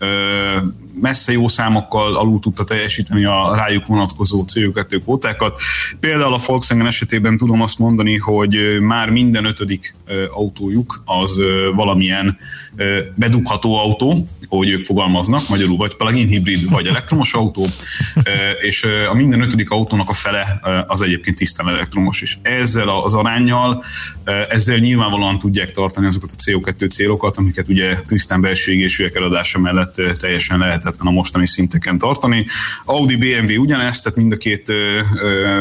messze jó számokkal alul tudta teljesíteni a rájuk vonatkozó CO2 kvótákat. Például a Volkswagen esetében tudom azt mondani, hogy már minden ötödik autójuk az valamilyen bedugható autó, hogy ők fogalmaznak, magyarul vagy plug-in hibrid, vagy elektromos autó, és a minden ötödik autónak a fele az egyébként tisztán elektromos, és ezzel az arányjal, ezzel nyilvánvalóan tudják tartani azokat a CO2 célokat, amiket ugye tisztán belső égésűek eladása mellett teljesen lehetetlen a mostani szinteken tartani. Audi, BMW ugyanezt, tehát mind a két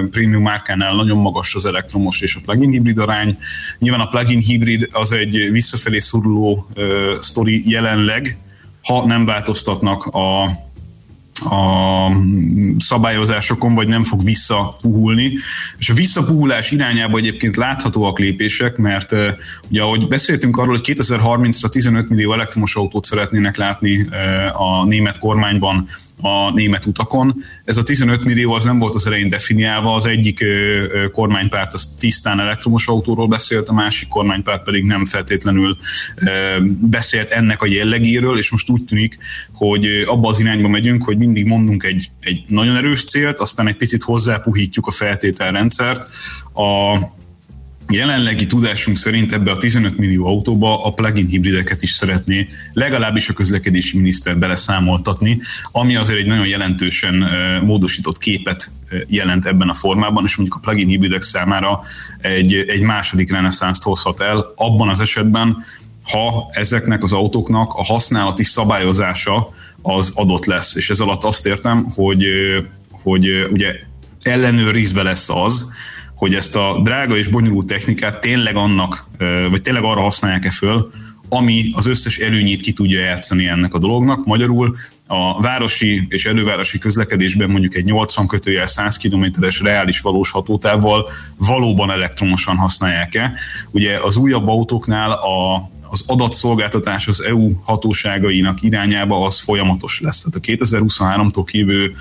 prémium márkánál nagyon magas az elektromos és a plug-in hibrid arány. Nyilván a plug-in hibrid az egy visszafelé szoruló sztori jelenleg, ha nem változtatnak a, a szabályozásokon, vagy nem fog visszapuhulni. És a visszapuhulás irányába egyébként láthatóak lépések, mert ugye ahogy beszéltünk arról, hogy 2030-ra 15 millió elektromos autót szeretnének látni a német kormányban a német utakon. Ez a 15 millió az nem volt az elején definiálva, az egyik kormánypárt az tisztán elektromos autóról beszélt, a másik kormánypárt pedig nem feltétlenül beszélt ennek a jellegéről, és most úgy tűnik, hogy abba az irányba megyünk, hogy mindig mondunk egy, egy nagyon erős célt, aztán egy picit hozzápuhítjuk a feltételrendszert. A, jelenlegi tudásunk szerint ebbe a 15 millió autóba a plug-in hibrideket is szeretné legalábbis a közlekedési miniszter beleszámoltatni, ami azért egy nagyon jelentősen módosított képet jelent ebben a formában, és mondjuk a plug-in hibridek számára egy, egy második reneszánszt hozhat el, abban az esetben, ha ezeknek az autóknak a használati szabályozása az adott lesz. És ez alatt azt értem, hogy, hogy ugye ellenőrizve lesz az, hogy ezt a drága és bonyolult technikát tényleg annak, vagy tényleg arra használják-e föl, ami az összes előnyét ki tudja játszani ennek a dolognak. Magyarul a városi és elővárosi közlekedésben mondjuk egy 80 kötőjel 100 kilométeres reális valós hatótávval valóban elektromosan használják-e. Ugye az újabb autóknál a az adatszolgáltatás az EU hatóságainak irányába az folyamatos lesz. Tehát a 2023-tól kívül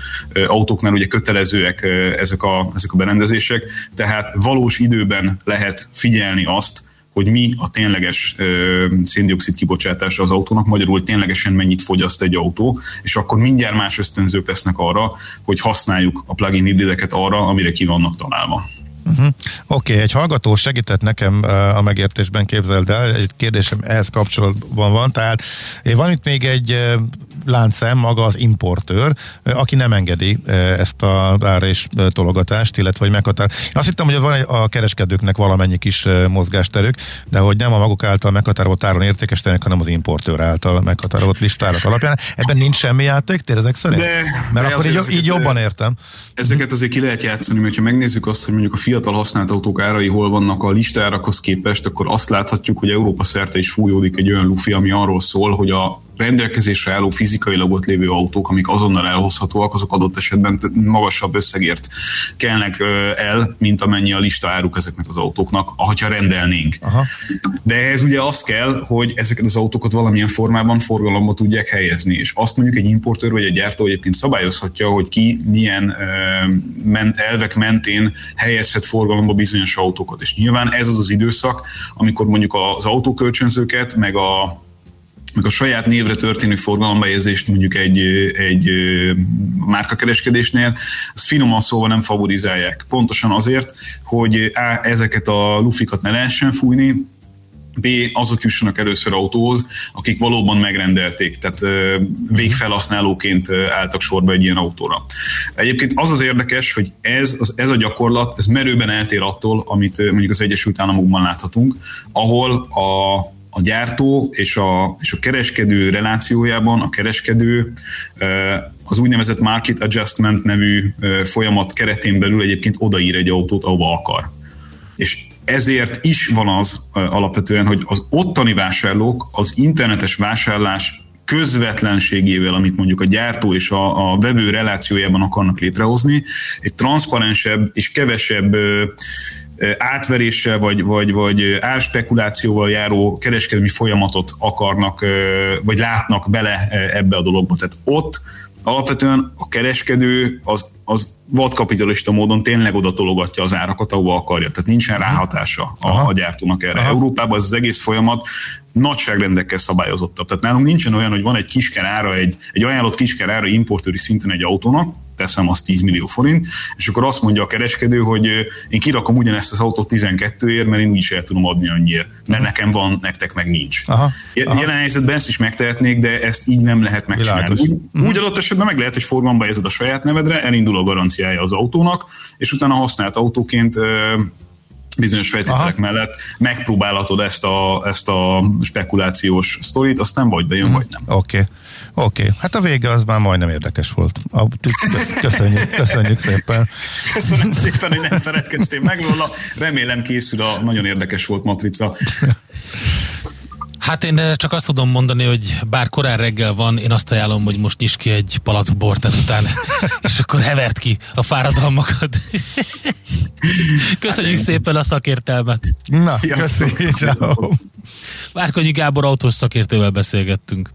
autóknál ugye kötelezőek ezek a, ezek a berendezések, tehát valós időben lehet figyelni azt, hogy mi a tényleges ö, széndiokszid kibocsátása az autónak, magyarul ténylegesen mennyit fogyaszt egy autó, és akkor mindjárt más ösztönzők lesznek arra, hogy használjuk a plug-in hibrideket arra, amire ki vannak találva. Uh-huh. Oké, okay, egy hallgató segített nekem a megértésben, képzeld el, egy kérdésem ehhez kapcsolatban van, tehát van itt még egy láncem maga az importőr, aki nem engedi ezt a ár és tologatást, illetve hogy meghatár. Én azt hittem, hogy van a kereskedőknek valamennyi kis mozgásterük, de hogy nem a maguk által meghatározott áron értékesítenek, hanem az importőr által meghatározott listárat alapján. Ebben nincs semmi játék, tér ezek szerint? De, Mert de akkor így, így jobban értem. Ezeket azért ki lehet játszani, mert ha megnézzük azt, hogy mondjuk a fiatal használt autók árai hol vannak a listárakhoz képest, akkor azt láthatjuk, hogy Európa szerte is fújódik egy olyan lufi, ami arról szól, hogy a rendelkezésre álló fizikailag ott lévő autók, amik azonnal elhozhatóak, azok adott esetben magasabb összegért kelnek el, mint amennyi a lista áruk ezeknek az autóknak, ahogyha rendelnénk. Aha. De ehhez ugye az kell, hogy ezeket az autókat valamilyen formában forgalomba tudják helyezni, és azt mondjuk egy importőr vagy egy gyártó egyébként szabályozhatja, hogy ki milyen elvek mentén helyezhet forgalomba bizonyos autókat. És nyilván ez az az időszak, amikor mondjuk az autókölcsönzőket, meg a meg a saját névre történő forgalombejegyzést mondjuk egy, egy márkakereskedésnél, az finoman szóval nem favorizálják. Pontosan azért, hogy A, ezeket a lufikat ne lehessen fújni, B. azok jussanak először autóhoz, akik valóban megrendelték, tehát végfelhasználóként álltak sorba egy ilyen autóra. Egyébként az az érdekes, hogy ez, ez a gyakorlat, ez merőben eltér attól, amit mondjuk az Egyesült Államokban láthatunk, ahol a a gyártó és a, és a kereskedő relációjában a kereskedő az úgynevezett market adjustment nevű folyamat keretén belül egyébként odaír egy autót, ahova akar. És ezért is van az alapvetően, hogy az ottani vásárlók az internetes vásárlás közvetlenségével, amit mondjuk a gyártó és a, a vevő relációjában akarnak létrehozni, egy transzparensebb és kevesebb átveréssel vagy, vagy, vagy árspekulációval járó kereskedelmi folyamatot akarnak, vagy látnak bele ebbe a dologba. Tehát ott alapvetően a kereskedő az, az vadkapitalista módon tényleg oda tologatja az árakat, ahova akarja. Tehát nincsen ráhatása a, a gyártónak erre. Aha. Európában ez az egész folyamat nagyságrendekkel szabályozottabb. Tehát nálunk nincsen olyan, hogy van egy kisker ára, egy, egy ajánlott kisker ára importőri szinten egy autónak, teszem az 10 millió forint, és akkor azt mondja a kereskedő, hogy én kirakom ugyanezt az autót 12 ér, mert én úgyis el tudom adni annyiért, mert nekem van, nektek meg nincs. Aha. Aha. Jelen helyzetben ezt is megtehetnék, de ezt így nem lehet megcsinálni. Úgy, mm. úgy adott esetben meg lehet, hogy forgalomba a saját nevedre, elindul a garanciája az autónak, és utána használt autóként bizonyos feltételek Aha. mellett megpróbálhatod ezt a, ezt a spekulációs sztorit, aztán vagy bejön, mm. vagy nem. Oké. Okay. Oké, okay. hát a vége az már majdnem érdekes volt. Köszönjük, köszönjük szépen. Köszönöm szépen, hogy nem szeretkeztél meg róla. Remélem készül a nagyon érdekes volt matrica. Hát én csak azt tudom mondani, hogy bár korán reggel van, én azt ajánlom, hogy most is ki egy palack bort ezután, és akkor hevert ki a fáradalmakat. Köszönjük hát szépen a szakértelmet. Na, köszönjük. Várkonyi Gábor autós szakértővel beszélgettünk.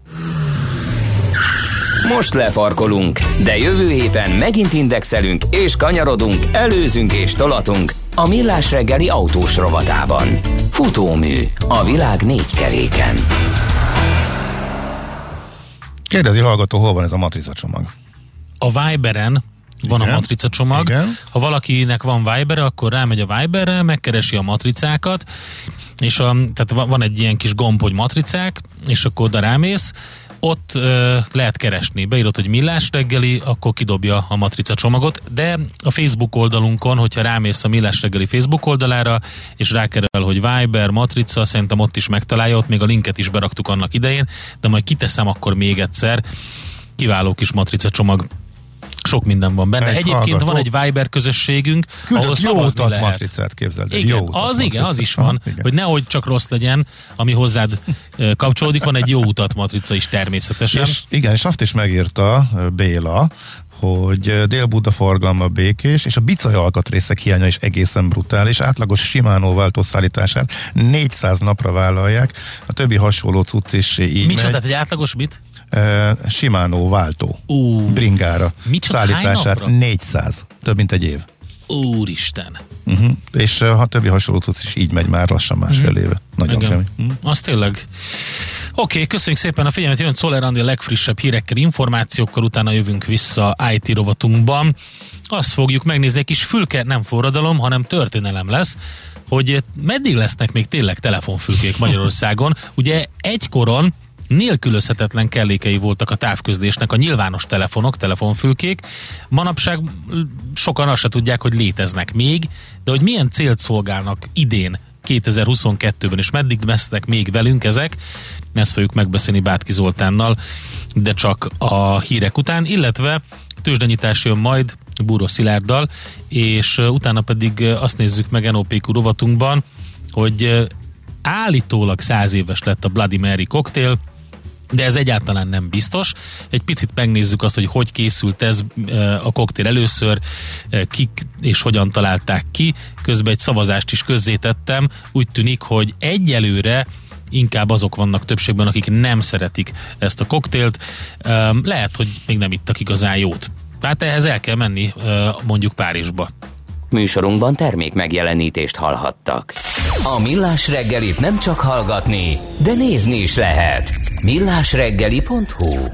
Most lefarkolunk, de jövő héten megint indexelünk és kanyarodunk, előzünk és tolatunk a Millás reggeli autós rovatában. Futómű a világ négy keréken. Kérdezi hallgató, hol van ez a matrica csomag? A Viberen van Igen. a matrica csomag. Igen. Ha valakinek van Viber, akkor rámegy a Viberre, megkeresi a matricákat, és a, tehát van egy ilyen kis gomb, hogy matricák, és akkor oda rámész, ott ö, lehet keresni. Beírod, hogy millás reggeli, akkor kidobja a matrica csomagot, de a Facebook oldalunkon, hogyha rámész a millás reggeli Facebook oldalára, és rákerel, hogy Viber, matrica, szerintem ott is megtalálja, ott még a linket is beraktuk annak idején, de majd kiteszem akkor még egyszer. Kiváló kis matrica csomag sok minden van benne. Egy Egyébként hallgató. van egy Viber közösségünk, Küldött ahol jó utat lehet. matricát képzeld. Igen, jó az igen, az is van, igen. hogy nehogy csak rossz legyen, ami hozzád kapcsolódik, van egy jó utat matrica is természetesen. És, igen, és azt is megírta Béla, hogy Dél-Buda forgalma békés, és a bicaj alkatrészek hiánya is egészen brutális. Átlagos Shimano váltószállítását 400 napra vállalják, a többi hasonló cucc is így Mit megy. egy átlagos mit? Uh, Shimano váltó. Uh, bringára. Micsoda, szállítását 400, több mint egy év. Úristen. Uh-huh. És ha többi hasonló is így megy már lassan másfél uh-huh. éve. Nagyon kemény. Uh-huh. Az tényleg. Oké, okay, köszönjük szépen a figyelmet, jön Czoller Andi a legfrissebb hírekkel, információkkal, utána jövünk vissza IT rovatunkban. Azt fogjuk megnézni, egy kis fülke nem forradalom, hanem történelem lesz, hogy meddig lesznek még tényleg telefonfülkék Magyarországon. Ugye egykoron nélkülözhetetlen kellékei voltak a távközlésnek a nyilvános telefonok, telefonfülkék. Manapság sokan azt se tudják, hogy léteznek még, de hogy milyen célt szolgálnak idén 2022-ben, és meddig vesznek még velünk ezek, ezt fogjuk megbeszélni Bátki Zoltánnal, de csak a hírek után, illetve tőzsdenyítás jön majd Búró Szilárddal, és utána pedig azt nézzük meg NOPQ rovatunkban, hogy állítólag száz éves lett a Bloody Mary koktél, de ez egyáltalán nem biztos. Egy picit megnézzük azt, hogy hogy készült ez a koktél először, kik és hogyan találták ki. Közben egy szavazást is közzétettem. Úgy tűnik, hogy egyelőre inkább azok vannak többségben, akik nem szeretik ezt a koktélt. Lehet, hogy még nem ittak igazán jót. Hát ehhez el kell menni mondjuk Párizsba. Műsorunkban termék megjelenítést hallhattak. A Millás reggelit nem csak hallgatni, de nézni is lehet. millásreggeli.hu